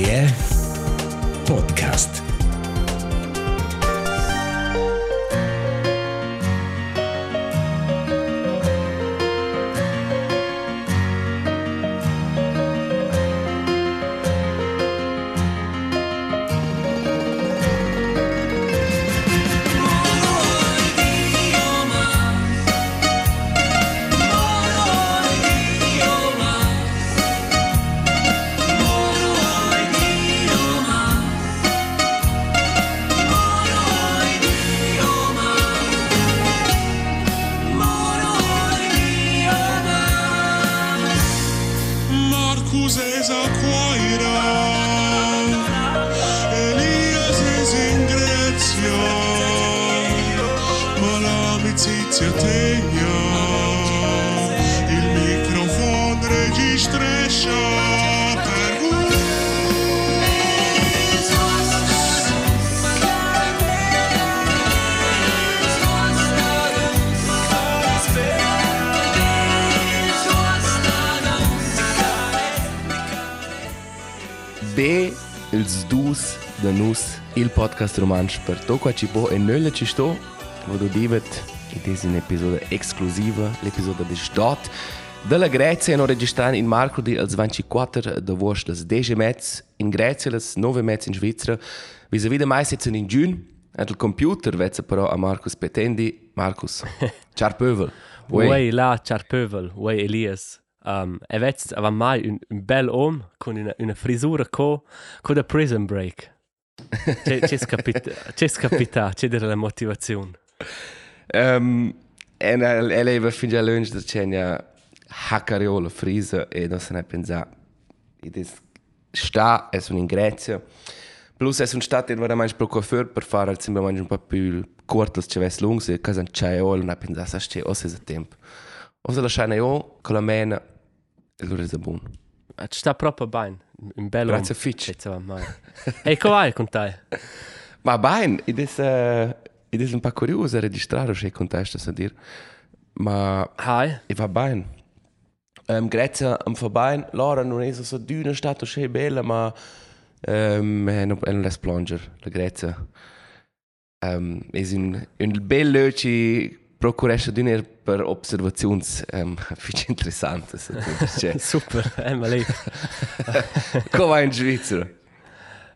Yeah. Podcast romansch per to qua ci po e nölle ci sto wo du divet ed es un episodio exclusiva l'episodio de stat della Grecia no registran in Marco di als 24 de vost das dege metz in Grecia las nove metz in Svizzera vis a vida mai sitzen in giun et il computer vezza però a Marcus Petendi Marcus char pövel Uai, là, Charpövel, uai, Elias. Um, e vez aveva mai un, un bel om con una, una frisura co, co da prison break. C'è c'è scapita, c'è scapita, c'è della motivazione. Um, en el, el eva fin già lunch da cenia haccariola frisa e non se ne pensa ed es sta es un in Grecia plus es un stat in veramente pro coiffeur per fare al sembra un po' più corto se ves lungs e casa c'è ol una pensa sa che o se è tempo o se la scena io con la mena e lo resa buon Ci sta proprio bene, in bello. Grazie Fitch. Ecco vai con te. Ma bene, ed è ed è un po' curioso registrare se con te sto a dire. Ma Hi. E va bene. Um, grazie am Verein. Laura non è so dünne Stadt, so bella, ma ehm, um, ehm, è un less plonger, la grazie. Um, è un, un bel luogo Procurest du eher per Observations ähm, findest interessant. Also, Super, einmal Komm in Schweizer.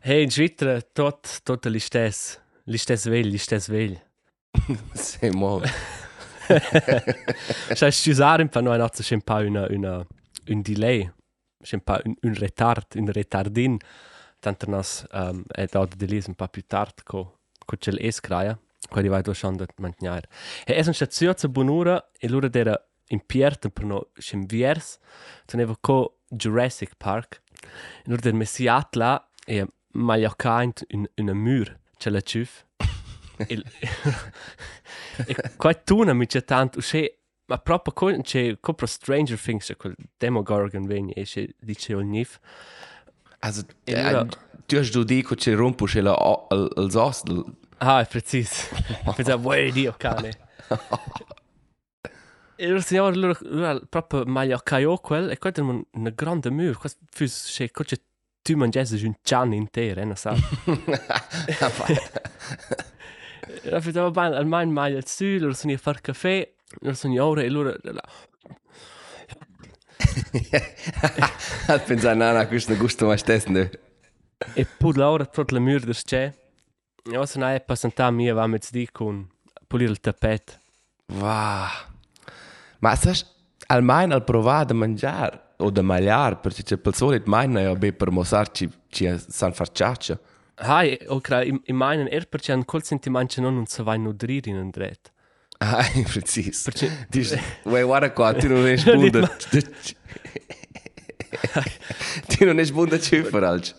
Hey, in Schweizer, tot, tot ist das. Ist das will, ist das will. Sei mal. Cioè, ci usare per noi nozze c'è un po' una, una, un delay, c'è un po' un, un retard, un retardin. Tanto noi um, è dato di lì un po' più tardi che c'è l'escraia. Quindi vai due schon da mantenere. E è un stazione a buon'ora e loro era in Pierre per no c'è un viers, teneva co Jurassic Park. E loro era messiat là e in un mur, c'è la ciuf. e, e qua tu non mi c'è tanto, c'è, ma proprio con, c'è proprio Stranger Things, c'è quel Demogorgon vegni e c'è dice ogni. Also, tu hast du dico che rompo che la als ostel. Ah, è Ah, precis. precis. Vad är det, Kali? Irsi jau lur proprio meglio caio quel e quella è una grande mur quasi fus che coce tu mangiasse un chan intero eh, non sa la fitava ben al mein meglio il su lur sono a far caffè lur sono ora e lur hat pensare nana questo gusto ma stesso e pur la ora tot la mur der c'è e ora sono a passare mia, va met di con pulire il tappeto. Va. Ma sai, almeno al provare a mangiare o da perché c'è per solito mai è bene per mostrarci ci san farciaccia. Hai, ok, in, in meinen er perché an col sentimento non non se vai nudrire in andret. Ah, preciso. Perché- Dici, vuoi guarda qua, tu non sei bunda. Tu non sei bunda cifra, alci.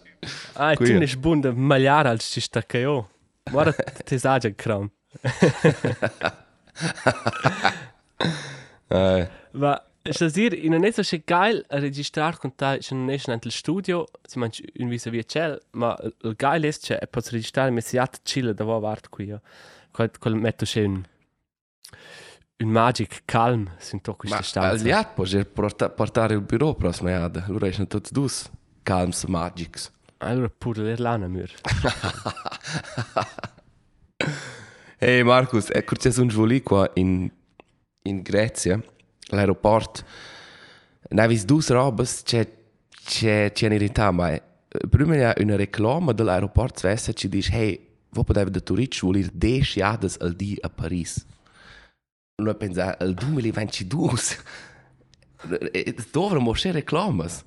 Ah, tu Quia. ne sbunde magliare als ci sta che io. Cram. Eh, Ma, sta dir, in un esso c'è geil a registrare con te, c'è un esso nel studio, si mangia un vis a via cel, ma il geil è che posso registrare messiat chile da va vart qui. Quel, quel metto c'è un un magic calm sind doch Ma queste stanze. Aliat può porta, portare il bureau prossima iada. Allora sono tutti due calms magics. Allora pure l'Irlanda mur. Hey Markus, ecco c'è un giovane qua in, in Grecia, l'aeroporto. Ne vis dus robes, c'è c'è c'è in verità, ma prima c'è una reclama dell'aeroporto Svessa ci dice hey, voi potete da turisti voler 10 jadas al di a Paris. Noi pensa al 2022. Dovremmo c'è reclamas.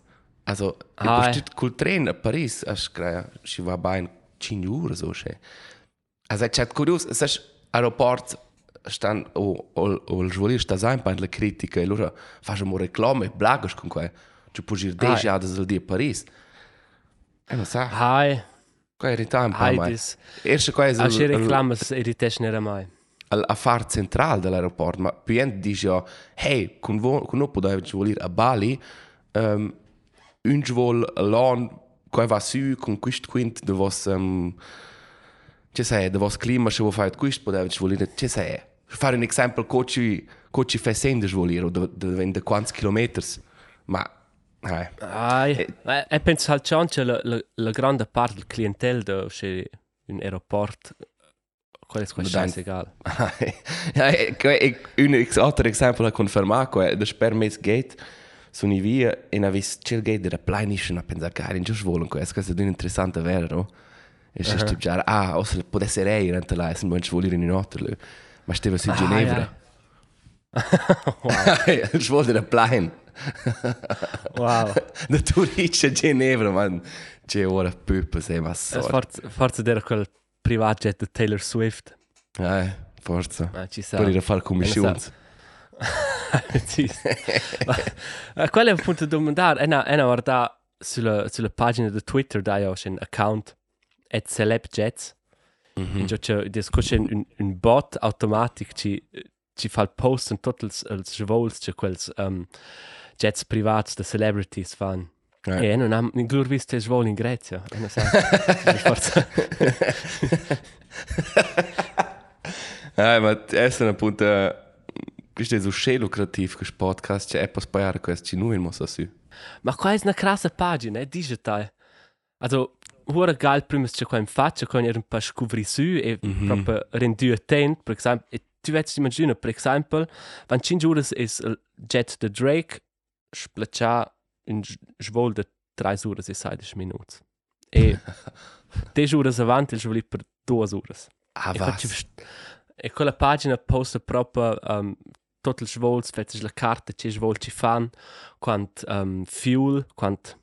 Also, Ah, ah, col treno a Paris, aš kraja, ci va bene 5 ore so še. Also, c'è curios, sai, aeroport stan o o o il giornalista sta sempre per la critica e allora facciamo reclame e blagas con qua. Ci può dire 10 Ah. jadas al di a Paris. E non sa, Hai, qua è ritampo, hai ma. dis. Erste qua è A che reclamas irritesh nera mai. l'affare centrale dell'aeroporto, ma più gente dice, hey, con voi, con noi potete volere a Bali, um, ungevol l'an quai va su con quist quint de vos um, ähm, ce sei de vos clima se vo fai quist podevi ci volere ce sei fare un esempio coci coci fa sende svolire o de de, de quanti chilometri ma eh. Ai, e, e, e penso al ciancio la, la, la grande parte del clientel de se un aeroporto qual è quasi scheißegal. un altro esempio da confermare, da Spermes Gate sono i via e na vis cel gate della planish na pensa che in giusto volen questo questo è interessante vero no e se sti già ah o se può essere lei in là se non ci vuole in un altro ma stava su Ah, Ginevra wow. il vuole della plan wow. da turisti a Ginevra man c'è ora pupa se ma Es so forza forza der quel privatjet de Taylor Swift. eh forza Ah, ci sa. per a fare commissioni. Ma Quello è un punto da domandare. È una, è una guarda sulla, sulla pagina di Twitter da io c'è un account at celebjets. Mm. Già c'è c'è un, un bot automatico ci ci fa il post in tutti i svols c'è quels um, jets privati da celebrities fan. Eh. E non ha non visto i svoli in Grecia. E non sa. forza. Ja, ma è appunto questo è so schön lucrativ questo podcast c'è etwas pagare questo ci noi mo so su Ma qua è una crassa pagina, è digitale. Also, ora geil primus c'è qua in faccia, con un po' scovri su e mm -hmm. proprio rendu attent, per esempio, e tu vedi immaginare, per esempio, van 5 ore è il jet de Drake, splaccia in svol de 3 ore e 16 minuti. E 10 ore avanti il svol per 2 ore. ah E, vest- e quella pagina posta proprio um, tutti i svoli, fai la carta che i svoli ci fanno, quant um, fuel, quant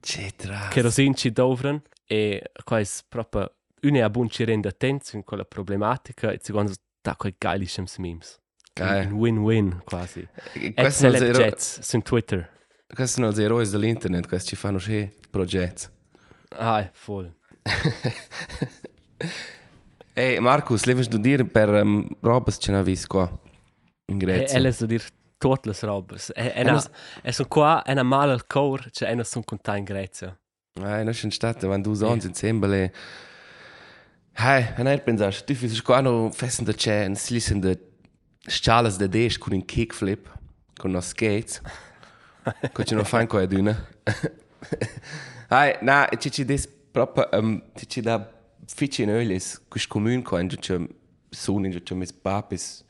c'è tra kerosene ci dovran, e qua è proprio una buona ci rende attenti in quella problematica, e secondo da quei geilischem memes. Geil. Un win-win quasi. E questo non zero Celebjets su Twitter. questo non zero dell'internet questo ci fanno schön progetti Ah, voll. Ehi Marcus leves du dire per um, robes ce n'ha vis qua in Grecia elles so dir tutte le robes. E, e, E na, nos- e sono qua, e na male al cor, cioè e non sono contenti in Grecia. eh non sono state quando du sonst insieme e Hey, non pensare, tu fai qua no fessen da c'è, un slissen da schalas da des con un kickflip, con uno skates. Con ci non fai qua d'una. Hey, na, ci ci des proprio, um, ci ci da fici in ölis, quis comune qua, in c'è sono, in c'è mis papis,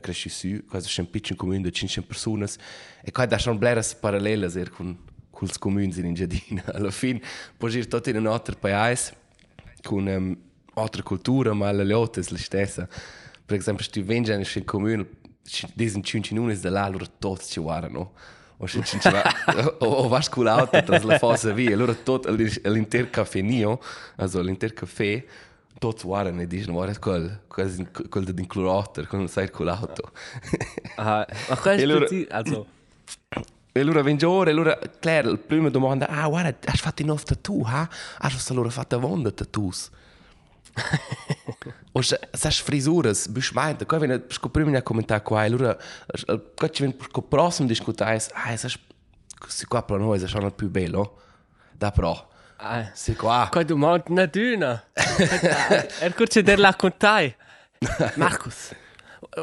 cresci su, quasi c'è un piccolo comune da 500 persone, e qua da schon bleras parallelas er con, con i comuni in Giardina. Alla fine, puoi ir tot in un altro paese, con um, altra cultura, ma la lotta è la stessa. Per esempio, se tu vengi in un comune, diesen 5 minuti da là, allora tutti ci guardano. O se ci va, o, o con l'auto tra la fossa via, allora tutto all'inter caffè mio, also all'inter caffè, tot waren ne dis war quel quel din clorater con sai colato ah ma questo allora, ti, also. E allora vengo ora allora Claire la prima domanda ah guarda hai fatto un nuovo tattoo ha? Hai allora fatto vonda tattoos. O se sas frisuras bis meint ko wenn sco prima ne commentar qua allora qua ci ven sco prossimo discutai ah sas si qua per noi sa sono più bello? Da pro ah, Si qua. qua du mont na düna. Er kurze der la contai. Markus,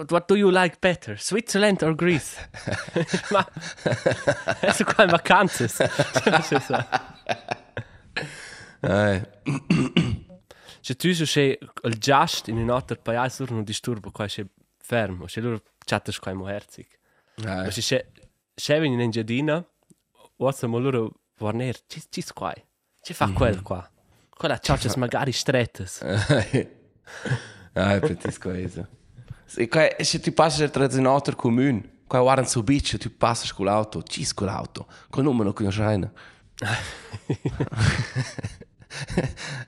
what do you like better, Switzerland or Greece? Ma, adesso qua in vacanze. Eh, Se tu se il just in un altro paese loro non disturba qua se fermo, se loro chatta qua mo herzig. eh. Ma se se se in giardina, o se mo loro vorner, ci ci qua. Ci fa mm. quel mm-hmm. qua. Quella cioccia fa... magari stretta. ah, è pretisco questo. Se, qua, se ti passi tra in altro comune, qua guardano su bici, ti passi con l'auto, ci con l'auto, con il numero che non c'è.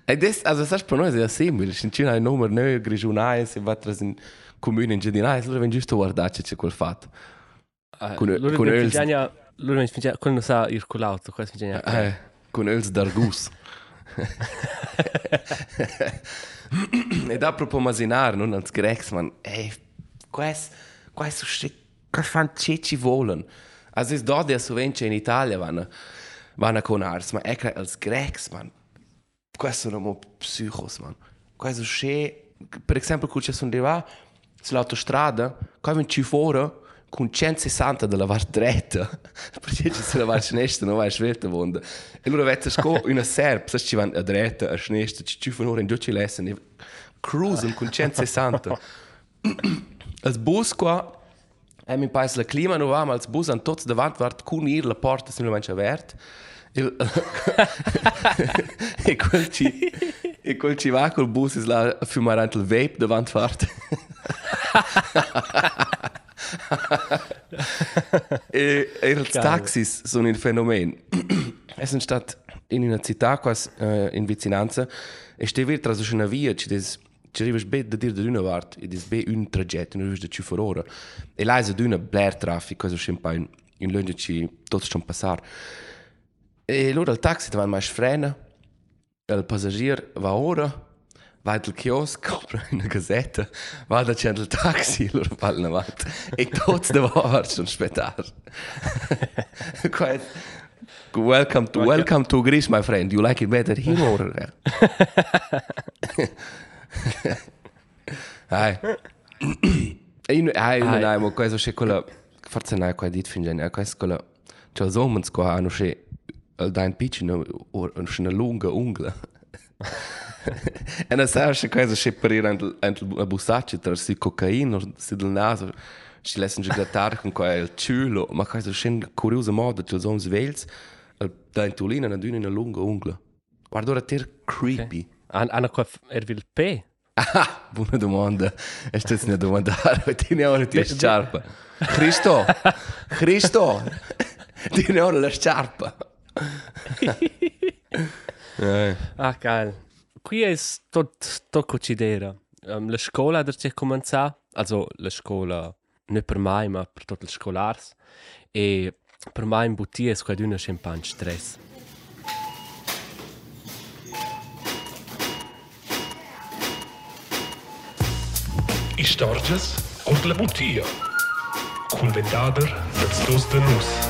e des, also, per noi è simile, se non c'è il numero, noi grigiunai, se va tra in comune in generale, allora viene giusto a guardarci c'è quel fatto. Eh, con, uh, con, con, con, con, con, con, con, con l'auto, questo è geniale. Eh. eh. eh. Con els d'argus. e da proprio masinare, non als grecs, man, ey, quais, quais so ste, quais fan ce ci volen. Also es dort ja so vence in Italia vanno, vanno con ars, ma ecco als grecs, man, quais sono mo psychos, man. Quais so sche, per esempio, quando ci sono arrivato sull'autostrada, qua ven ci fuori, con 160 della var dretta, perché ci sono la sinistra, non vai a svelta vonda. E allora vedi sco una serp, se ci vanno a dretta, a sinistra, ci fanno in giù ci lesson, e cruisen con 160. Als bus qua, e mi paese la clima non va, ma als bus hanno tutti davanti, vart con ir, la porta semplicemente aperta. E, e quel ci, e quel ci va col bus is là a fumare anche il vape davanti fart. eh, el taxis sono il fenomen. es sind in una città quasi uh, in vicinanza. E ste vir tras una via ci des ci arrivas be da dir da una vart e des be un tragetto non riesci da ci for ora. E là è una blair traffic cosa champagne in lunge ci tutto schon passar. E allora il taxi va mai frena e il passagier va ora weil der Kiosk kommt eine Gazette, weil der Channel Taxi oder weil ne was. Ich tut's da war schon später. Quite welcome to welcome to Greece, my friend. You like it better here or there? Hai. Ei, hai, non hai, ma cosa c'è quella forse non è qua dit fin genere, questa quella. Ciao, so man scoha, non eh, dein pitch, non c'è ne lunga ungla. E non sai se questo c'è per ir anche la bussaccia tra si cocaina, si del naso, ci lasciano grattare con quel ciulo, ma questo c'è un curioso modo, cioè, sono svels, il dein tulino non una lunga ungla. Guarda ora te creepy. An Anna qua er vil P. Ah, buona domanda. E sto a domandare, tieni ora ti sciarpa. Cristo, Cristo, tieni ora la sciarpa. Ah, geil. Qui è tot tot considera. Um, la scuola da c'è comincià, also la scuola non per mai, ma per tutti i scolars. E per mai in bottiglia è qualcuno c'è un po' di stress. Istorges und la Butia. Cul vendader dats dos de nus.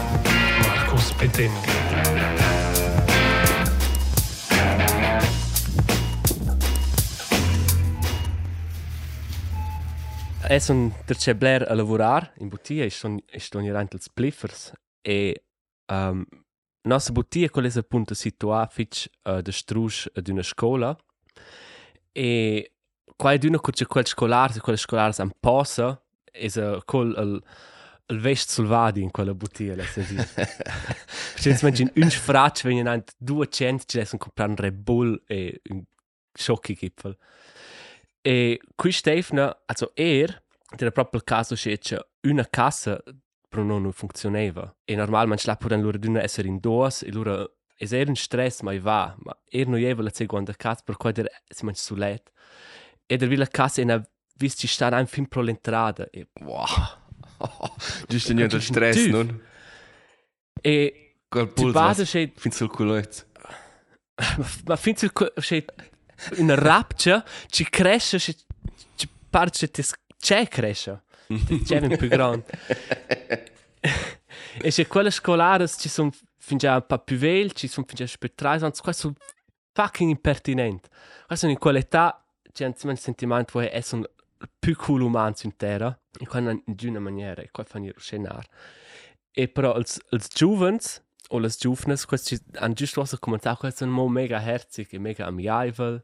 E der c'è Blair a lavorare in bottiglia e sono e sono irante els pliffers. E um, nostra bottiglia quella è appunto situata fitch uh, de strusch ad una scuola. E qua è d'una c'è quel scolare, quelle scolare an posa, è col il il vest sul vadi in quella bottiglia, la si. Perché immagini un sfraccio vengono anche 200 ci lasciano comprare un Red Bull e un Schocki-Gipfel. E qui Stefano, also er, era proprio il caso che c'è una cassa però non funzionava. E normalmente la potevano loro d'una essere in due, e loro era in stress, ma va, ma er non aveva la seconda cassa, per cui era si mangia su let. E der la cassa e na visto ci sta un film pro l'entrata. E, Wow. Giusto niente stress, Tief. non? e Quel di pulso. Finns sul culezzo. ma finché c'è în rapture, ci crește și ci parce te ce crește. Ce e più grande e se quelle scolare ci sono fin già po' più vel, ci sono fin già più trais, anzi qua sono fucking impertinente Qua sono in qualità cioè, c'è un sentimento che è un più cool umano in terra, in quella in una maniera, e qua fanno il scenar. E però els, els o las giovnes, questi han giusto cosa commentato, questo è un mo mega herzig e mega amiabile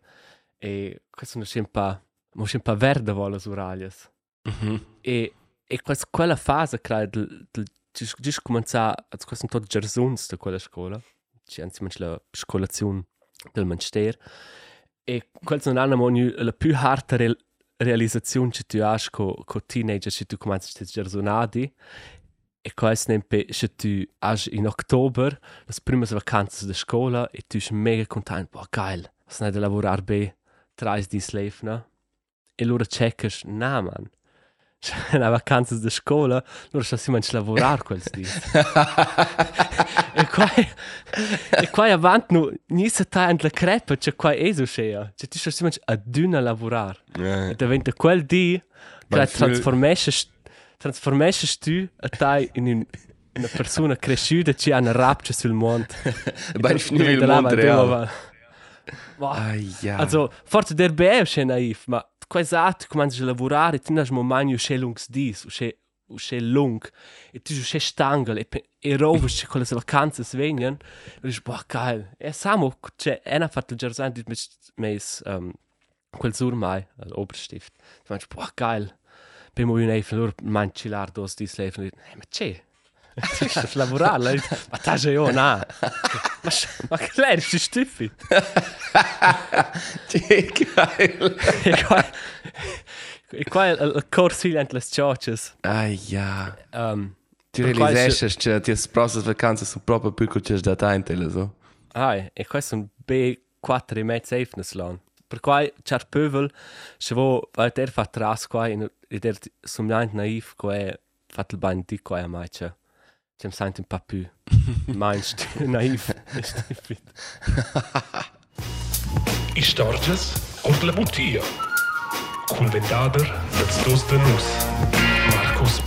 e c'è un po', mo un po' verde vola su raglias. Mhm. E e questa quella fase credo del del giusto giusto cominciare, questo è un tot gersuns da quella scuola. C'è anzi la scolazione del Manchester e quella non hanno la più harta real, realizzazione che tu hai con con teenager se tu cominci a gersonadi e questo è se tu hai in ottobre le prime vacanze da scuola e tu sei mega contento, boh, geil, sono da lavorare bene, trai di slave, no? E loro checkers, no man, c'è una vacanza da scuola, loro stanno si mangi lavorare quel dì. e qua, e qua avanti, no, non si sta in la crepa, c'è qua eso scea, c'è tu stanno si mangi ad una lavorare. Eh, E diventa quel dì, Ma che ful- trasformesci, trasformesci tu a te in un, una persona cresciuta che ha una rapcia sul mondo. Bei schnell il mondo real. Ai ja. Also, forse der BE è naif, ma quasi tu cominci a lavorare e tu non hai un momento che lungs dis, che che lung, e tu che stangel, e, pe- e rovi che quelle vacanze vengono, e dici, boh, geil. E siamo, cioè, è una fatto il giardino di mes, um, quel sur mai, all'Oberstift. Tu dici, boh, geil. Prima un eif, loro manci l'ardo, dos dis leven, e ma c'è? Tu stai lavorare, ma t'hai già io, no. Ma, ma che lei, sei stupido. Che geil. E qua, e qua è il corso entre le churches. Ai ja. Um, Tu Per quale realizesci che ti prossime vacanze sono proprio più che c'è da te in so. ah, e qua sono B4 e mezzo eifnes lang. Per qua c'è il pövel, se vuoi, vai der fa tras qua, e der somigliante naif, qua è fatto il bagno di qua a mai. C'è un sento un più, meinst naif, e stupido. Istorges ord la butia. Cul vendader dats dos de nus. Marcos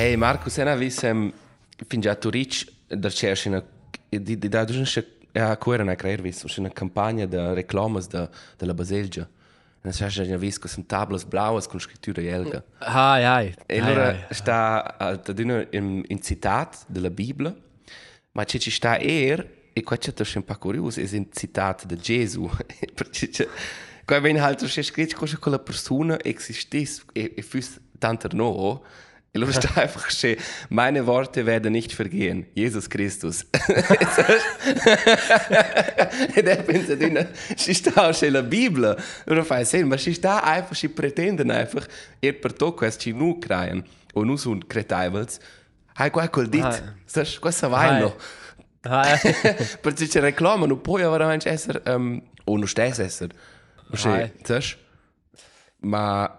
Hey Marco, se non vissem fin già tu rich da una di di da du c'è a cuore una creare vis una campagna da reclamas da della Baselgia. Non c'è già visto che sono tablas blauas con scrittura elga. Ai, ai. E ai, allora ai. sta da dino in, in citat della Bibbia, ma c'è ci sta er e qua c'è un po' curioso, è in citat di Gesù. Perché qua viene halt c'è scritto che quella persona esistisse e, e fosse tanto no. Ich schaue einfach schön. Meine Worte werden nicht vergehen. Jesus Christus. Der pensa din, și stau și la Biblia. Nu fai semn, și stau einfach și pretenden einfach, er per toco, și nu creien, o und sunt cretaivăți, hai cu acol dit, să-și cu să vai no. Perché Reklame. Und non puoi veramente essere, um, o non stai essere. Ma, sai, ma,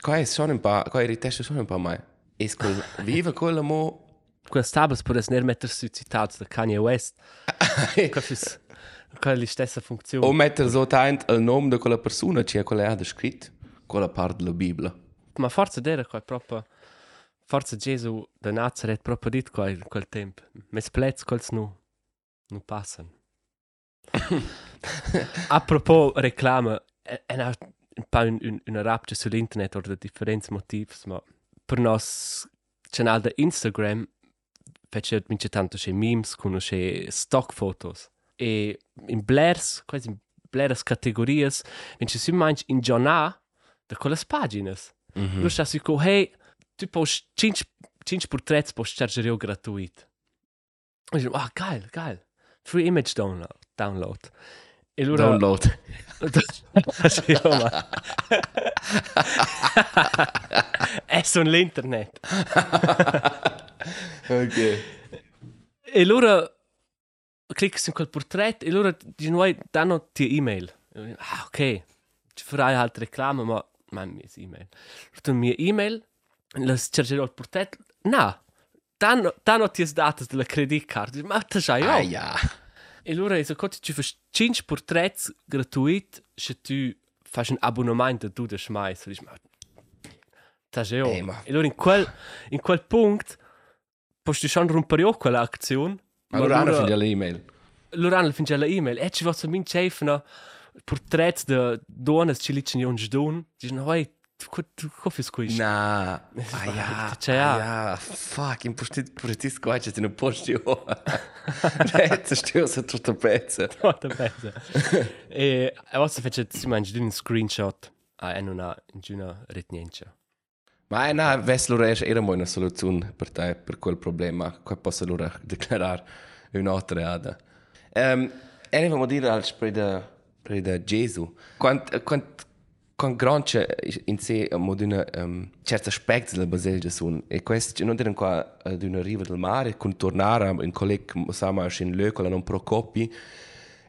qua ich sono un po', qua mal, ritesto sono un po' mai. E scol, viva quello mo... Quelle tablas può essere mettere su citats da Kanye West. Questa è la stessa funzione. O mettere so tant il nome di quella persona, c'è quella ha scritto, quella parte della Bibbia. Ma forse era qua proprio forse Gesù da Nazareth proprio dit qua in quel tempo. Mes plets quels nu nu passen. A propos reclama, è una un un, un, rapcia sull'internet o da differenti motivi, ma per nos canale da Instagram fece mince tanto c'è memes con c'è stock photos e in blairs, quasi in blairs categorias, vince si mangi in giornata da quelle pagine. Mm. Lu sta si co, hey, tu post 5 5 porträts post charger io gratuit. E dico, ah, geil, geil. Free image download. download. E allora Download. sì, oh, ma... è sull'internet. ok. E allora clicchi su quel portrait e allora di noi danno ti email. Ah, ok. Ci farai altre reclame, ma ma mia email. Tu mia email, la cercherò il portrait. No. Danno, danno ti date della credit card. Ma te sai io. Ah ja. E allora, se tu fai 5 portretti gratuiti, se tu fai un abbonamento, tu ti smessi. Taggeo. Eh, ma... E allora, in quel, in quel punto, posso schon rompere io quell'azione. Allora, ah, allora finisce l'email. Allora, allora finisce eine E ci vado a mio chef, no? Portretti di donne che li ci hanno giù. Dicono, hey, Come squisci? Na, ah ja, C'è ja. ah, ja, fuck, in posti pure ti squadri ti non posti o. Rete stio se tutto pezzo. Molto bene. E a volte faccio si mangia un screenshot a e non ha una retnienza. Ma eh, na, ves loro es era mo una soluzione per te per quel problema, qua posso loro declarar un'altra ada. Ehm, e ne vamo dire al per da per da Gesù. Quant quant grande in sé mo d'una um, certi aspetti della Baselgia sono e questo non dire qua ad una riva del mare con tornare in colleg sama in Löcola non Procopi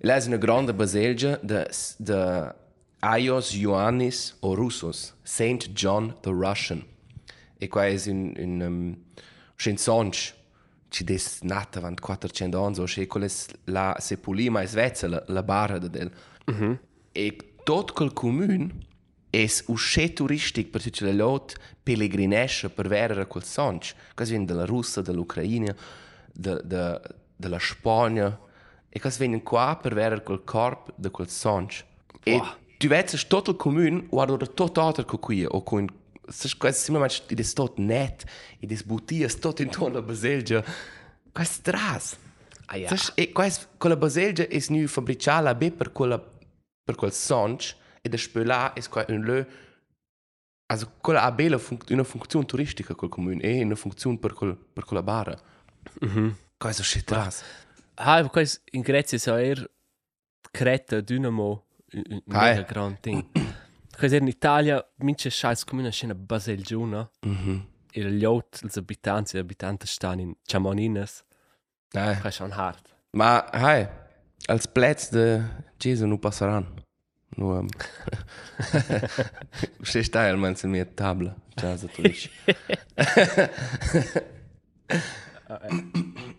Lei è una grande baselgia de, de Aios Ioannis o Russos, Saint John the Russian. E qua è un, un um, scienzonch, ci des nata avant 400 anni, o quella la sepulima in Svezia, la, la barra de del. Mm -hmm. E tot quel comune è uscè turistic per tutte le lot pellegrinesce per vedere quel sonch. Quasi viene dalla Russia, dall'Ucraina, de, de, della Spagna. E quasi viene qua per vedere quel corpo di quel sonch. E Wow. tu vedi tot il comune guarda tot altro che qui o con Sas quasi simulamente id es tot net, id es butias tot intorno alla baselgia. Quas stras. Ja. Sas e quas quella baselgia es nu fabricala be per quella per quel sonch e da spöla es qua un lö Also quella ha bella func una funzione turistica quel comune e una funzione per quel per quella bara. Mhm. Cosa shit tras. Ah, quais in Grecia so er Creta, Dynamo, un Ah, mega grand thing. Quais er in Italia, mince scheiß comune scena Baselgiuna. Mhm. E gli out, els abitanti, abitanti stanno in Chamonines. Nein. Quais schon hart. Ma hai, als Plätz de Gesù nu passaran. Um, Se stai al mens in mia tabla, già se tu dici.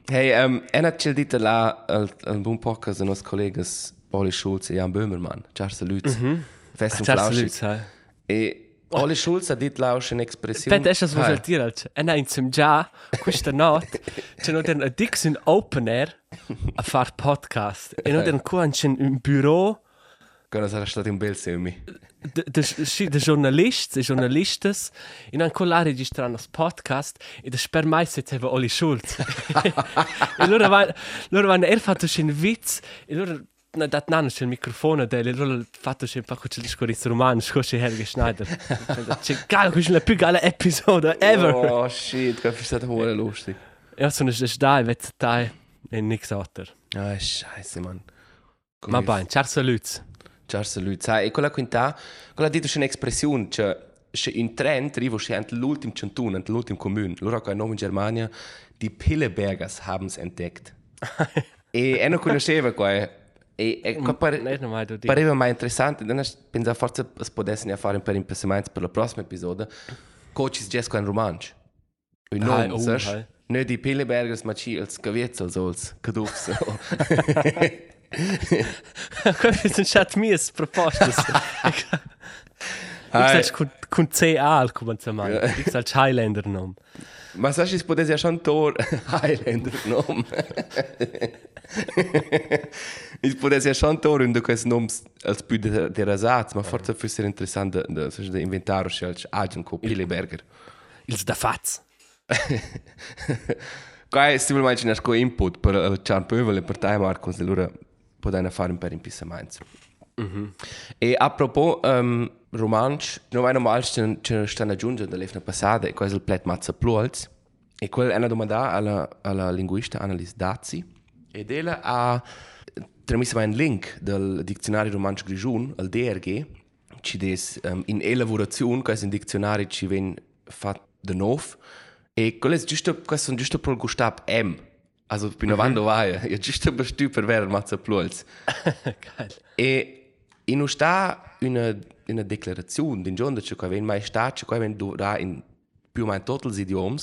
hey, um, ena c'è dita là al, al buon podcast de nos collegas Oli Schulz e Jan Böhmermann. Ciao salut. Mm -hmm. Fest und Ciao, flauschig. E Oli Schulz ha dit lausch un'espressione. Aspetta, es was Hai. vuol dire? E na insieme già, questa notte, c'è non un Dixon Open Air a far podcast. E non un qua c'è un bureau Quando sarà stato un bel semi. Der Journalist, da giornalistas, in ancora registrano il podcast e da per me alle Schuld. Oli Schulz. e loro vanno, er fatto un witz e loro na dat nan sul microfono del loro fatto c'è un po' c'è discorso romano scorsi Helge Schneider c'è gal questo più gala episodio ever oh shit che è stato buono lustig ja sono da e vet da e nix alter ah scheiße man Ma ben, ciao saluts. Ciao salut. Sai, e quella quinta, quella detto c'è un'espressione, cioè c'è un trend, arrivo c'è anche l'ultimo cantone, anche l'ultimo comune. Loro qua in Germania, die Pillebergers haben es entdeckt. e e non conosceva qua. eh. E, e qua pare, di. pareva mai interessante, dan pensa forse si potesse fare un per impedimento per la prossima episodio. Coaches Jessica in romansch. Un Ah, nome, oh, saps? hai. Nicht die Pillebergers, ma ci als Gavietzel, so als Kadufs. Kāpēc viņš šādi mies par paštas? Sag, kun, kun CA al cominciamo, ich sag Highlander nom. Ma sa ci potesse așa tor Highlander nom. Ich potesse așa tor und quest nom als püde der Rasatz, ma forza fosse interessante da so da inventare și als Agent Copile Berger. Il da faz. Kai stimul mai cine asco input per Charpövele per Time Marcus de lura se loro potranno fare un per impissamento. E a propos um, romansch, non è normale che ci stanno aggiungendo dall'efna passata e questo è il plet mazza pluolz. E quella è una domanda alla, alla linguista Annalise Dazzi. Ed ella ha trasmesso un link del dizionario romansch grigiun, al DRG, ci des um, in elaborazione, questo è un dizionario ci viene fatto da nuovo. E quello è giusto, questo è giusto per il Gustav M. Also, bin mm -hmm. quando vai, è giusto per stu per vedere mazza pluolz. Geil. E in sta una, una declarazione din giorno che aveva mai stato, che aveva dura in più o meno tutti gli idiomi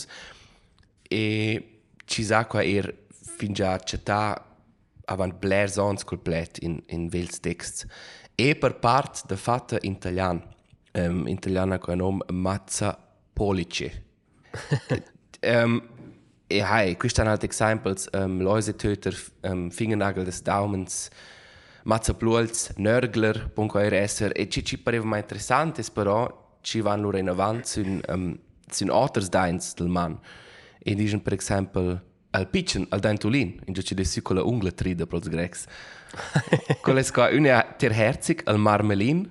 e ci sa che er fin già città avant blair sons complet in in vels text e per part da fatta in italiano um, in italiano con nome Mazza Police um, hai questi sono altri esempi um, Läusetöter um, Fingernagel des Daumens Mazza Pluolz, Nörgler, .rs e ci ci pareva mai interessante però ci vanno loro in avanti sun, um, sun alters dains del man. E dicono, per esempio, al pitchen, al dentulin, in giù ci desi con la ungla trida per i grecs. Quello è qua, una ter herzig, al marmelin,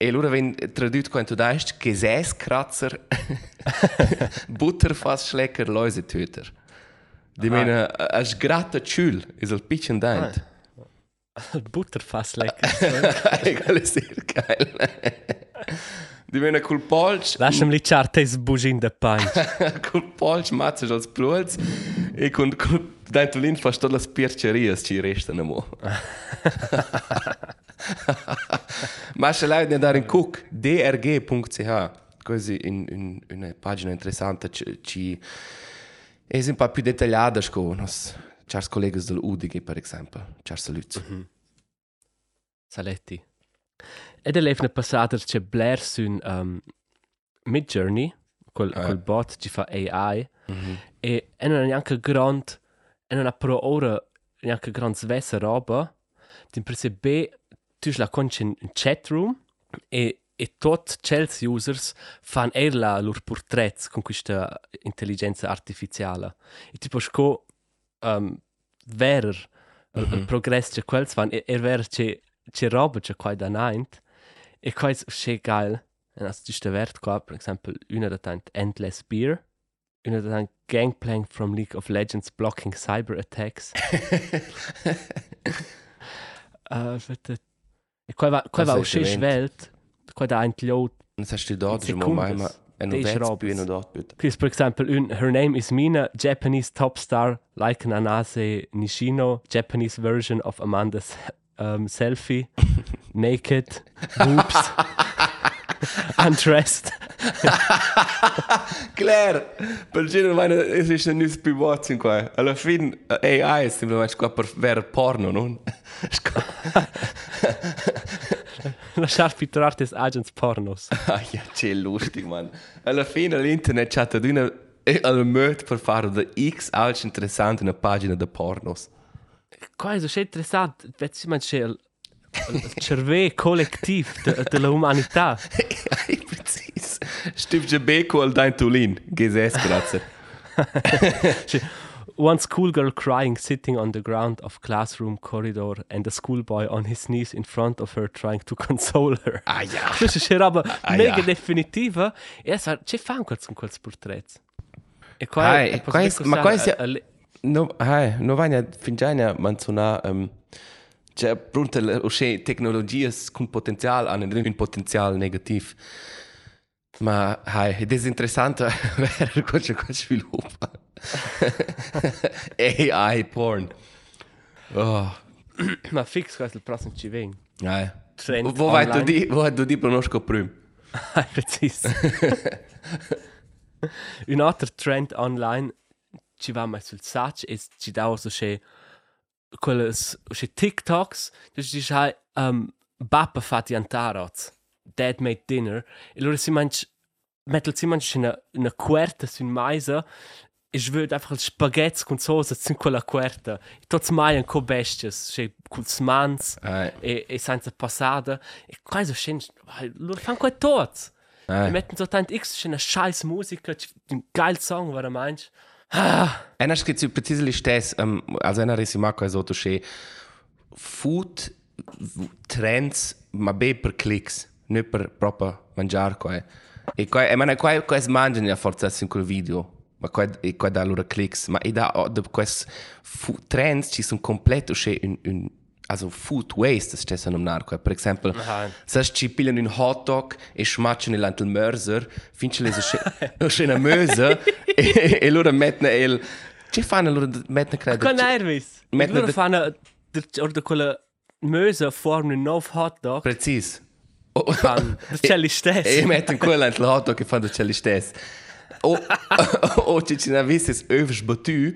e loro vengono tradotto quando tu dici, Gesäßkratzer, Butterfassschlecker, Läusetöter. Die meinen, ein gratter Schül ist ein bisschen deint. Butterfass lecker. Egal, ist sehr geil. Die meinen, col Polsch, Lascia mi licciare is bugin de punch. col Polsch mazzas als Bluts, e con col dentulin fast todas as percherias ci restano mo. Ma se lei ne dare in cook, drg.ch, così in, in, una pagina interessante ci, ci è un po' più dettagliata con nos chars colleghi dell'UDG, per esempio. Chars saluti. Saletti. Ed è l'evne passata c'è Blair sun um, Mid Journey, quel, Ah. quel bot ci fa AI, e e non è neanche grand, e non ha pro ora neanche grand svessa roba, in principe tu la conci in chat room, e e tot Chelsea users fan er la lor portrets con questa intelligenza artificiale. E tipo sco um, verer il, il progress c'è quels van e er ver c'è c'è roba c'è qua da night e qua è c'è geil e das ist der Wert qua per esempio una da tant endless beer una da tant gangplank from League of Legends blocking cyber attacks. Uh, Quai va, quai va o sche schwelt, quai da ein Tliot. Das hast du dort, ich muss mal ein Wetzbühne dort bitte. Chris, per exempel, un, her name is Mina, Japanese top star, like Nanase Nishino, Japanese version of Amanda's um, selfie, naked, boobs. undressed. Claire, per genere meine, es ist ein neues Pivot in qua. Alla fin AI ist semplicemente qua per ver porno, non? Lasciar pitturarti as agents pornos. Ah, ja, c'è lustig, man. Alla fine all'internet c'è ad una al möt per fare da X alts interessante una pagina de pornos. Qua è so interessante, vedi man c'è cervello collettivo de, della umanità. Ai, precis. Stimmt je beko al dein Tulin. Gesäß, grazie. One schoolgirl crying sitting on the ground of classroom corridor and a schoolboy on his knees in front of her trying to console her. Ah, ja. Questa è roba Ah, mega ja. definitiva e sa c'è fan quels con quels portrets. E qua Ah, è e è- ma qua è- No, hai, no vania fingiania manzona um, c'è pronta usce tecnologie con potenzial hanno un potenzial negativ. Ma hai, è interessante vedere cosa qua sviluppa. AI porn. Oh, ma fix è il prossimo ci veng. hai. Trend Wo vai tu di, wo vai tu di pronosco prim? Precis. Un altro trend online ci va mai sul sacc e ci dà so c'è quellas usche TikToks, dus dis hai ähm, Papa bappa fatti antarots, dad made dinner, e loro si manch, mettel si manch in a, in a querta sun maisa, e svöd einfach als spaghetti con sosa sun quella querta, e tots mai an co bestias, sche cul smans, e, e senza passada, e quasi schen, loro fan quai tots. Wir metten so tant x, schon eine scheiß Musik, ein geiler Song, war er meinst. Ena skrit si precizi listes, um, also ena resi mako je zoto še food trends, ma be per kliks, ne per propa mangiar ko je. E ko je, e mana ko je, ko je zmanjanja forza sin quel video, ma ko je, e ko je da lura kliks, ma e da, da ko je trends ci sono completo še un, un, also food waste das stesso nomnar qua per esempio se ci pigliano un hot dog e smacciano l'antel mörser finché le so schöne möse e, e loro mettono il ci fanno loro mettono credo Con nervis. E Metten loro fanno, oder quella Möse formen un nuovo hot dog, precis c'è li stessi. e mettono quello antel hot dog che fanno c'è li stessi o o ci ci na visses övers batu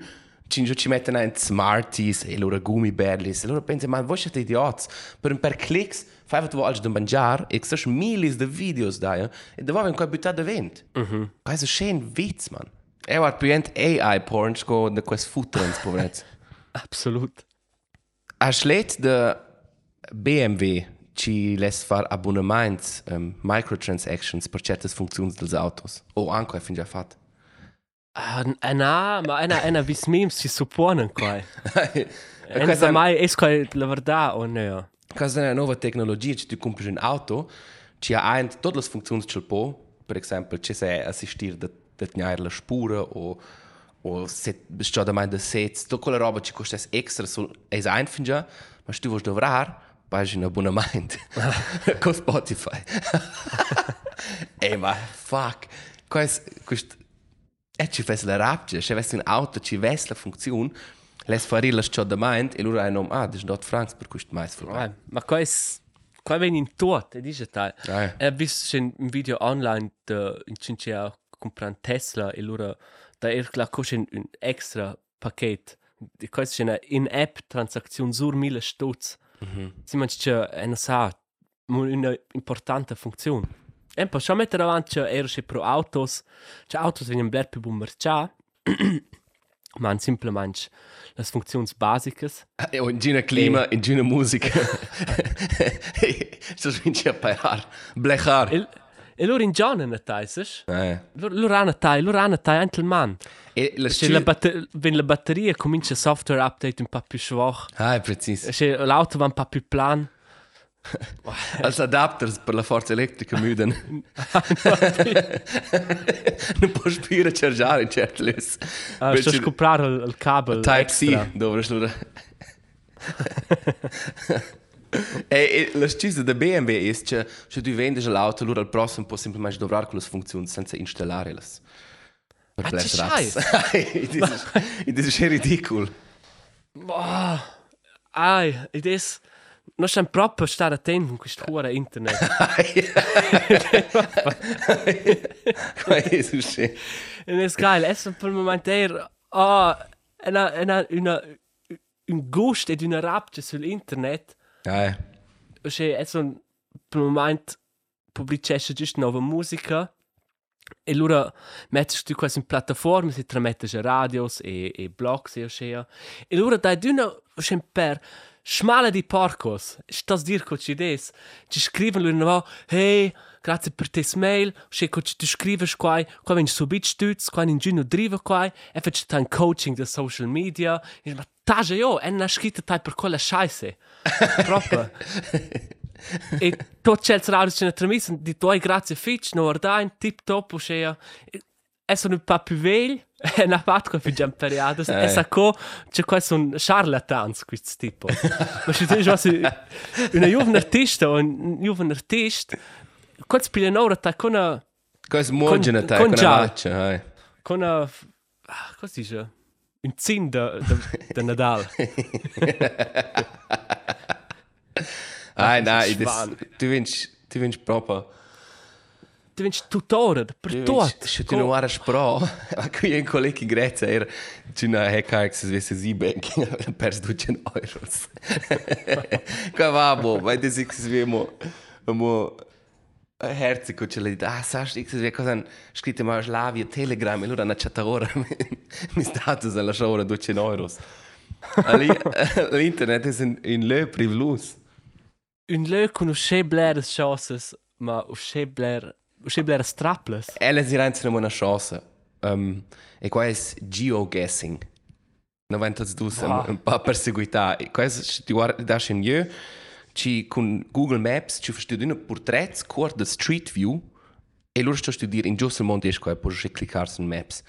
ci ci mettono in smarties e loro gummibärlis e loro pensano ma voi siete idiots per un per clicks fai tu algo da mangiare e sono milis de videos da e da va qua buttare da vent mhm questo è schön witz man e war puent AI porn sco de quest food povrets Absolut. a schlet de BMW ci les far abbonaments, um, microtransactions per certas funzioni dels autos. O anche fin già fatto. Una, è una vis memes si supponen qua. E non questa sa è- mai, è qua la verità o no? Questa è una nuova tecnologia, ci tu compri un auto, ci ha ein tutte le funzioni che può, per esempio, ci sei assistir da da tenere la spura o o se sto da mai da sets, tutta quella roba ci costa extra sul es ein fin già, ma tu vuoi dovrar, paghi un abbonamento con Spotify. Ehi, ma fuck, questo questo E ci fes la rapce, se avessi un auto ci ves la funzione, les fare la sciodamento e loro hanno ah, das dort francs per questo mais für Eh, ma qua è qua viene in tot, e dice tal. Eh. E ho visto un video online de in cincia comprare Tesla e loro da er la coche un extra paket. Di questo c'è una in-app transazione sur mille stutz. Si manca c'è una sa una importante funzione. E poi ci mettere avanti c'è pro autos. C'è autos vengono bler più buon mercià. Ma semplicemente le funzioni basiche. E in gina clima, in gina musica. Sto vinci a paiar, blechar. E, e loro in giorno ne tai, sai? Eh. Loro, hanno tai, loro hanno tai anche il man. E la Se la, sci... batter wenn la batteria comincia il software update un po' più schwach. Ah, è preciso. Se l'auto va un po' più plan. Als adapters per la forza elettrica müden. non può spire chargiare in certi lis. Uh, sto comprare il, il cable Type extra. C, dove slura. e, e la scusa da BMW è che se tu vendi l'auto, allora il prossimo può semplicemente dovrare con le funzioni senza installare le. Per Ah, le ci raps. E questo è ridicolo. Boah. Ai, ed è... Non stiamo proprio stare attenti con questo cuore internet. Come è successo? e è geil. È per il momento er... Oh, una, una, una, un gusto ed una rapce sull'internet. Eh, Cioè, è un... Per il momento pubblicesce giusto nuova musica. E allora metti tu quasi in piattaforme, si trametti a radios e, e blogs e così. E allora dai di una, cioè, per schmale di porcos, sto a dire che ci des, ci scrivono loro, hey, grazie per te mail, che tu scrivi qua, qua vengi subito stütz, qua in giugno driva qua, e faccio un coaching da social media, e ma taja io, e non scritto tai per quella scheisse. Proprio. e tot cels radios ce ne tramissen, di tuoi grazie fitch, no ordain, tip top, o scea. E sono un po' più vegli, e una con più periodo, Eh. e sa co, c'è qua sono charlatans, questo tipo. Ma se tu dici, una giovane artista, un giovane artista, quando spila un'ora, ta con una, Cosa muoiono Con- te con già. la faccia, eh. con una, cosa dice? Un zin da, da, da Nadal. Ah, das, Schwan. du willst, du willst proprio. Tu vinci tuttora, per tutto. se tu non hai spro, ma qui un collega in Grecia era, una hacker che si vede si banking, ha perso 200 euro. Qua va, boh, ma das ich es wie mo, mo, herzig, und sie sagt, ah, sagst du, ich sehe, cosa scritto mal Slavia, Telegram, e allora hanno chatta ora, mi status alla ora 200 euro. L'internet è in, in le privlus. Un lö con usce bler chances, ma usce bler, usce bler straples. Ella si renze una chance. Um, e qua è geoguessing. Non vento tu Wow. un po' perseguità. E qua ti guarda da in io, ci con Google Maps ci fai un portrait corto da Street View e loro sto studiare in giusto il mondo esco e poi cliccare su Maps.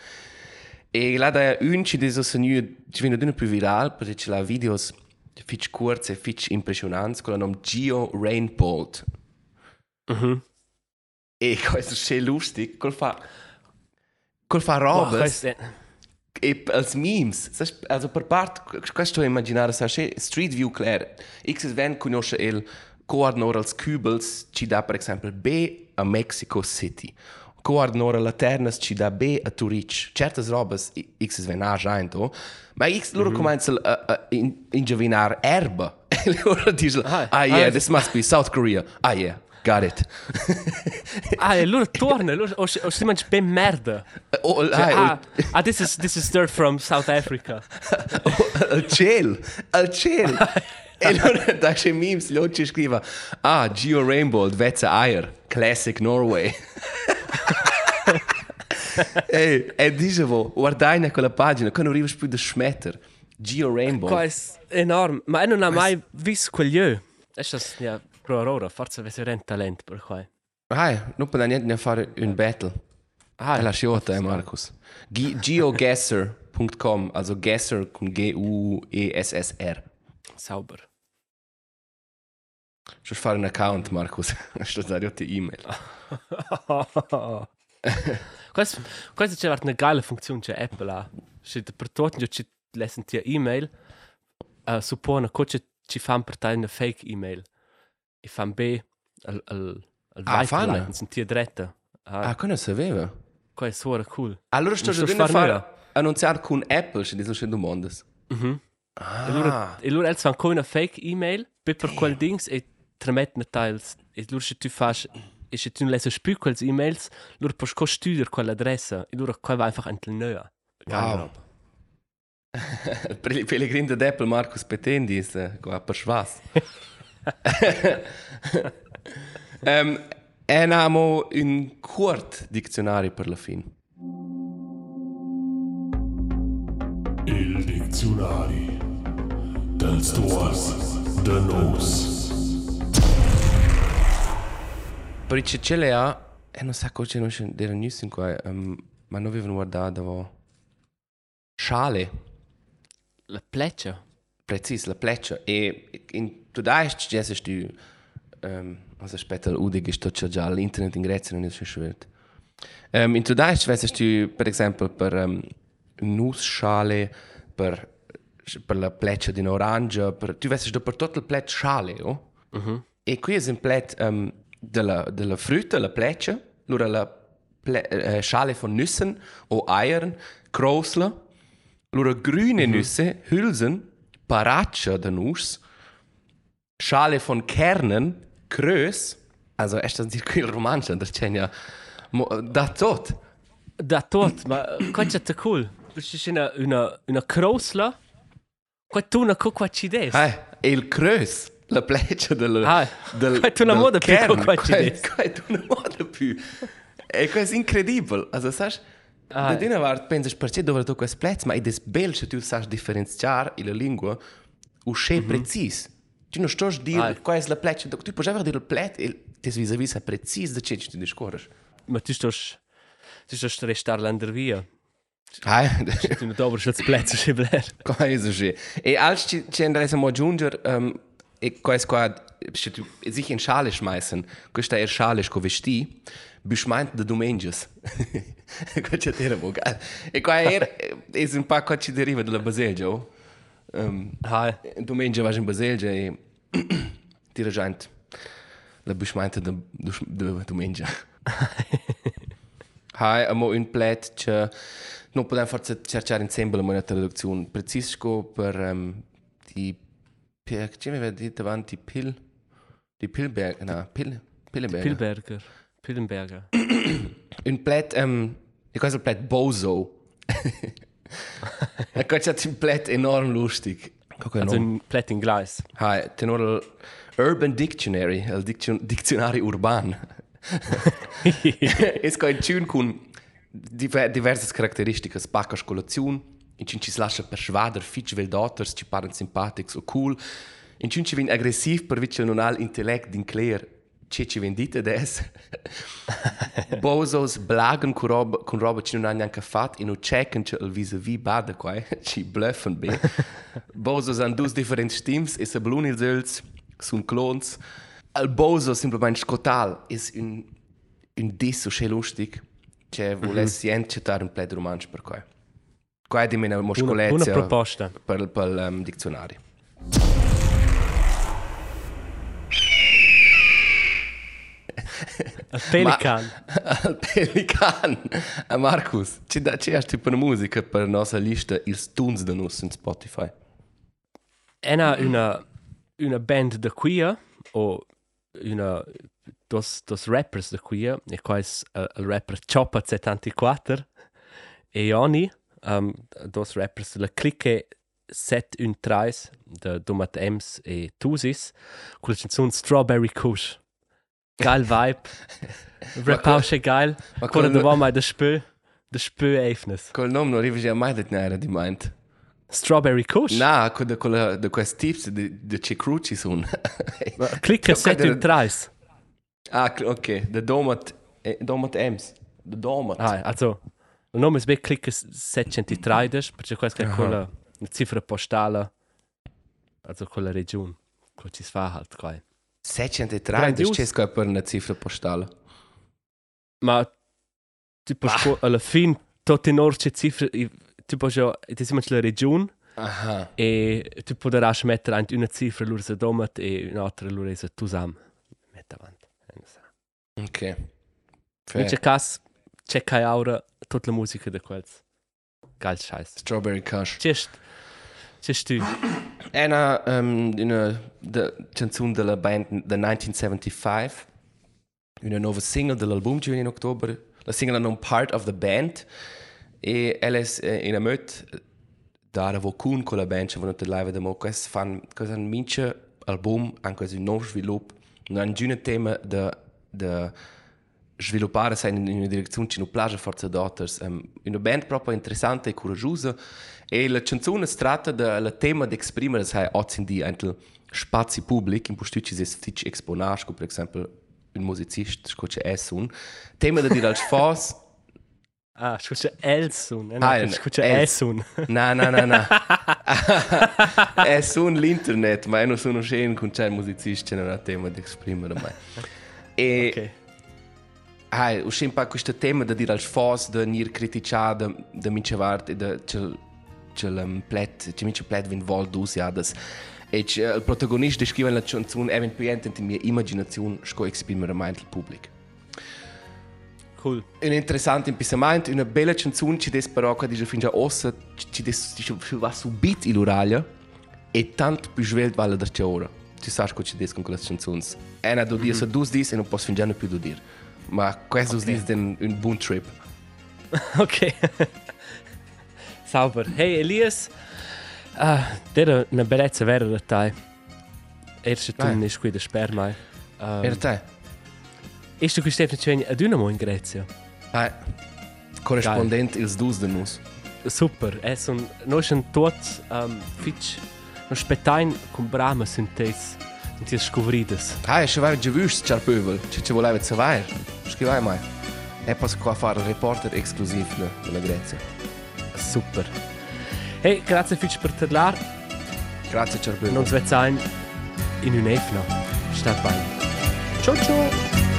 E là da un ci dice se nu ci viene un più virale perché c'è la videos fitch kurz e fitch impressionanti con il nome Geo Rainbolt. Mhm. E questo è lustig, col fa col fa Wow, robes questo è... e als memes. Sai, Also per parte questo è immaginare sa che Street View Claire X ven conosce il coordinore als Kübels ci dà per esempio B a Mexico City. Coordinore laternas ci dà B a Zurich. Certas robes X ven a gianto, ma X loro comincia a, a in, ingiovanar erba. E loro dicono, Ah, ah yeah, ah, this must be South Korea. Ah yeah, got it. Ah, e loro torna, loro, o, o si mangia ben merda. Oh, Cioè, ah, ah, ah, this is, this is dirt from South Africa. Al cielo, al cielo. e allora da che memes gli occhi scriva ah Geo Rainbow vezza Ayer classic Norway e e dicevo guardai quella pagina quando arrivi più da Schmetter Geo Rainbow Qua è enorme, ma io non ho mai visto quegli io. È just, ja, pro ora, forse avesse un talento per qua. ah non può niente ne fare un battle Ah, ah la sciota eh Marcus Ge- geoguesser.com also Guesser con G U E S S R sauber. Schon fare un account Marcus sto dare email Questo, questo c'è una geile funzione c'è Apple ha. Se per tutti ci lesen ti e-mail, uh, suppone che ci fanno per te una fake e-mail. E fanno B al, al, al Ah, fanno? sind die dritte. Ah, ah quello sapeva questo è super cool. allora sto giocando a fare annunciare con Apple se dicono che domandas Mhm. ah E loro, e loro fanno come una fake e-mail, per per quel dings e tramettono teils. E loro se tu fai, e se tu lesi più quelle e-mails, loro puoi co studiare quell'adressa e loro qua va einfach ein nöa. Wow. Pellegrin de Apple Marcus Petendi ist äh, qua per schwas. um, en amo un curt diccionario per la fin. Il diccionari dels duos de nos. Per il cele ha e non sa cosa non della news in qua, um, ma non avevano guardato Schale, La pleccia. precis la pleccia e in tu dai ci sei tu um, also aspetta l'udig ist tutto già l'internet in Grecia non è so schwert. Um, in tu dai ci sei tu per esempio per um, nussschale per per la pleccia di un'orangia per tu vesti per tutto il plet schale oh? Mhm. E qui è un plet um, della, della frutta, la pleccia, allora la ple, eh, schale von Nüssen o Eiern, Krosler, allora grüne Nüsse, Hülsen, Paraccia de Nuss, Schale von Kernen, Krös, also è stato dire qui il romanzo, da c'è ja, da tot. Da tot, ma questo è cool. C'è una, una, una crosla. Qua tu una qua ci des. E il Krös, la pleccia del... Ah, del quai tu una del moda più qua ci des. quai tu una moda più. E questo è incredibile, also sai, Ah. Da dina vart pensas perché dove tu quest plets, ma è des bel se tu sai differenziare la lingua usce mm -hmm. precis. Non stos dir Ah. qual è la pleccia, tu puoi avere dire il plet e tes vis-a-vis è precis da che tu discorres. Ma tu stos... Tu stos restar lander via. Ah, Tu non dobres als plätze sche bler. qua è così. E als ci ci andremo mo giungere um, e questo qua se tu sich in schale schmeißen, questa è schale sco vesti, beschmeint de domenges. Questo è terribile. geil. E qua è è un po' qua ci deriva dalla baselgia. oh. Um, Ha. Domenica vas in Baselgia e tira gente la beschmeinte de, de, de domenica. Hai amo un plet che non podem forse cercare insieme una traduzione precisco per um, di per che mi aveva detto avanti pil di Pilberg no pil Pilberg Pilberger. Pillenberger. un plet um, e questo plet bozo questo è un plet enorm lustig Guck, Also enorm. ein Plätt in Gleis. Hai, tenor il Urban Dictionary, il diction, dizionario urban. es in tune con diver, diverse caratteristiche, spacca scolazione, in cui ci si lascia per schwader, fitch vel daughters, ci paren simpatics o cool, in cui ci vin aggressiv per vice non al intellect din clear, ci ci vin dite des. Bozos blagen con roba, con roba ci non neanche fatto e non checken che il vis-a-vis bada qua, ci bluffen be. Bozos hanno due differenti stims e se blun ils öls, sun clones. Il bozo semplicemente scotal è un, un disso che lustig, che volessi mm -hmm. citare un pled romanzo per qua. Qua è di meno Una, una muscolezia proposta. per, per il um, dizionario. Il pelican. Ma, il pelican. Ah, Marcus, ci, da, ci tipo una musica per la nostra lista Il Tunes da Nuss in Spotify? Ena una, una band da quia, o una, dos, dos rappers da quia, e qua è uh, il rapper Choppa74, e Ioni, um, dos rappers della clique 713 de Domat Ems e Tusis, con la canzone Strawberry Kush. Geil vibe. Repausche geil. Ma Con col, da va mai da spö, da spö eifnes. col nome non arrivi a mai det nera di meint. Strawberry Kush? Na, con de, con la, de questi tips de, de ce cruci sun. Klicka Ja, guarda- 713. ah, ok. De domat, eh, domat ems. De domat. Ah, also, il nome è Klicka 713, perché questa è Aha. quella una cifra postale, also quella regione, che ci si fa halt qua. 603, Grandios. das ist per una cifra postale. Ma tipo ah. alla fine tutte in orce cifre i- tipo già ti siamo la regione Aha. e tu potrai mettere anche una cifra loro se domat e un'altra loro se tu sam mette avanti. Ok. In Fair. caso c'è che ora tutta la musica di quels. Geil scheiß. Strawberry Kush. C'è Češti. Ena um, in a, the canzun della band The 1975, in een nieuwe single de album in ottobre. La singola een part of the band. Eh, e Alice eh, in een möt daar wo kun con la band, vanno de live demo quest fan cosa mince album, anche se non sviluppo, non è un thema de de sviluppare in una direzione che non piace forza daughters. Um, una band proprio interessante e coraggiosa. E la canzone si tratta del tema di esprimere sai oggi in dia anche spazi pubblici in cui ci si ftic exponare, per esempio un musicista, che è un tema da dire als fos Ah, scusa Elsun, eh, Ah, no, scusa Els. Elsun. No, no, no, no. è su l'internet, ma io non sono sceno con c'è il musicista, non ha tema di esprimere mai. E Ok. Ah, ho sempre questo tema da dire als fos, da nir criticare, da, da mince vart, e da c'è c'è il plet, c'è mince plet vin vol dus jadas. E c'è il protagonista scrive la canzone eventualmente in mia immaginazione sco esprimere mai il pubblico. Cool. un interessante impisamento, una bella canzone ci des però che dice fin già ossa ci des dice va subit in l'uralia e tanto più svelt vale da c'è ora. Tu sai cosa ci des con quelle canzoni. È una do dire, se dus dis e non posso fin già più do dire. Maar quais okay. os dias boon een boontrip. okay. Sauber. Hey Elias, ah, der ne bereits wäre Teil. Erste Tun ist wieder Sperrmai. Um, er is Ist du gestern schon Dynamo in Grazia? Nein. Ah, Correspondent ils dus de nus. Super. Es un noch ein tot ehm, um, fitch. No spetain cum brama sintes. Und die scobrides. Ah, e se vai già visto, c'è il pöbel. Ci ci voleva sapere. Scrivai mai. E posso qua fare il reporter esclusivo della Grecia. Super. Hey, grazie fitch per parlar. Grazie, c'è il pöbel. Non ein in un'efna. Stat bene. Ciao ciao.